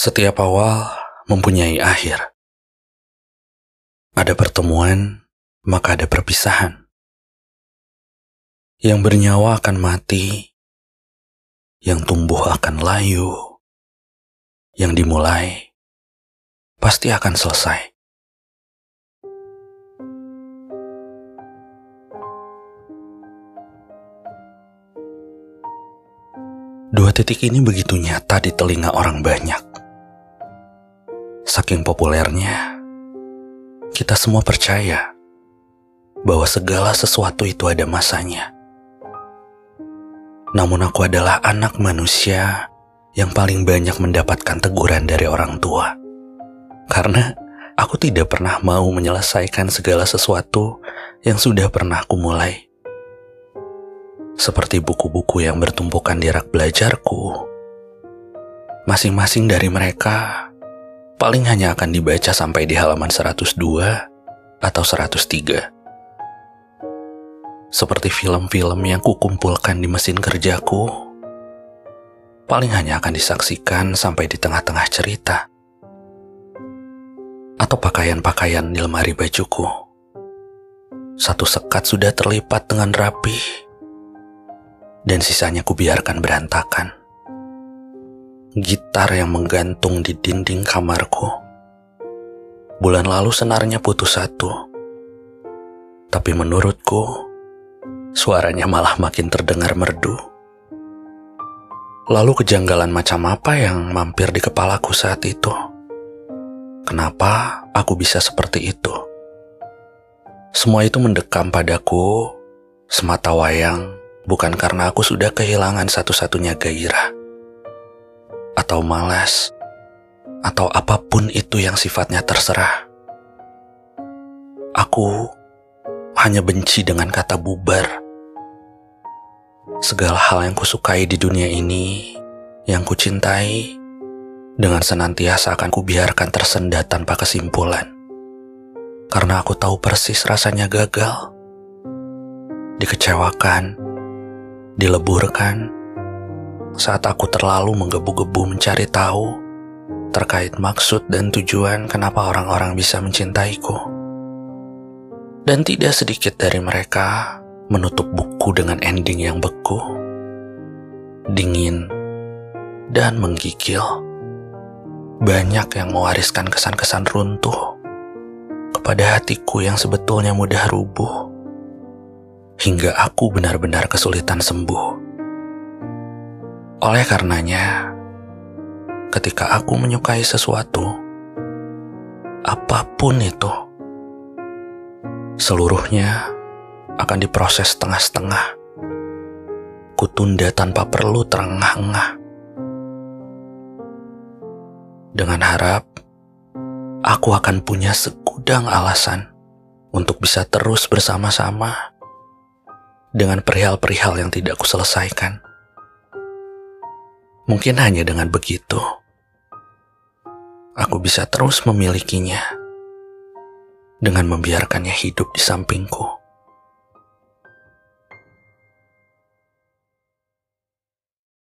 Setiap awal mempunyai akhir. Ada pertemuan, maka ada perpisahan. Yang bernyawa akan mati, yang tumbuh akan layu, yang dimulai pasti akan selesai. Dua titik ini begitu nyata di telinga orang banyak. Saking populernya, kita semua percaya bahwa segala sesuatu itu ada masanya. Namun aku adalah anak manusia yang paling banyak mendapatkan teguran dari orang tua. Karena aku tidak pernah mau menyelesaikan segala sesuatu yang sudah pernah aku mulai seperti buku-buku yang bertumpukan di rak belajarku. Masing-masing dari mereka paling hanya akan dibaca sampai di halaman 102 atau 103. Seperti film-film yang kukumpulkan di mesin kerjaku, paling hanya akan disaksikan sampai di tengah-tengah cerita. Atau pakaian-pakaian di lemari bajuku. Satu sekat sudah terlipat dengan rapi dan sisanya kubiarkan berantakan. Gitar yang menggantung di dinding kamarku. Bulan lalu senarnya putus satu. Tapi menurutku, suaranya malah makin terdengar merdu. Lalu kejanggalan macam apa yang mampir di kepalaku saat itu? Kenapa aku bisa seperti itu? Semua itu mendekam padaku semata wayang bukan karena aku sudah kehilangan satu-satunya gairah, atau malas, atau apa pun itu yang sifatnya terserah. Aku hanya benci dengan kata bubar. Segala hal yang kusukai di dunia ini, yang kucintai, dengan senantiasa akan kubiarkan tersendat tanpa kesimpulan. Karena aku tahu persis rasanya gagal, dikecewakan, dileburkan saat aku terlalu menggebu-gebu mencari tahu terkait maksud dan tujuan kenapa orang-orang bisa mencintaiku. Dan tidak sedikit dari mereka menutup buku dengan ending yang beku, dingin, dan menggigil. Banyak yang mewariskan kesan-kesan runtuh kepada hatiku yang sebetulnya mudah rubuh hingga aku benar-benar kesulitan sembuh. Oleh karenanya, ketika aku menyukai sesuatu, apa pun itu, seluruhnya akan diproses setengah-setengah. Kutunda tanpa perlu terengah-engah. Dengan harap, aku akan punya segudang alasan untuk bisa terus bersama-sama dengan perihal-perihal yang tidak kuselesaikan. Mungkin hanya dengan begitu, aku bisa terus memilikinya dengan membiarkannya hidup di sampingku.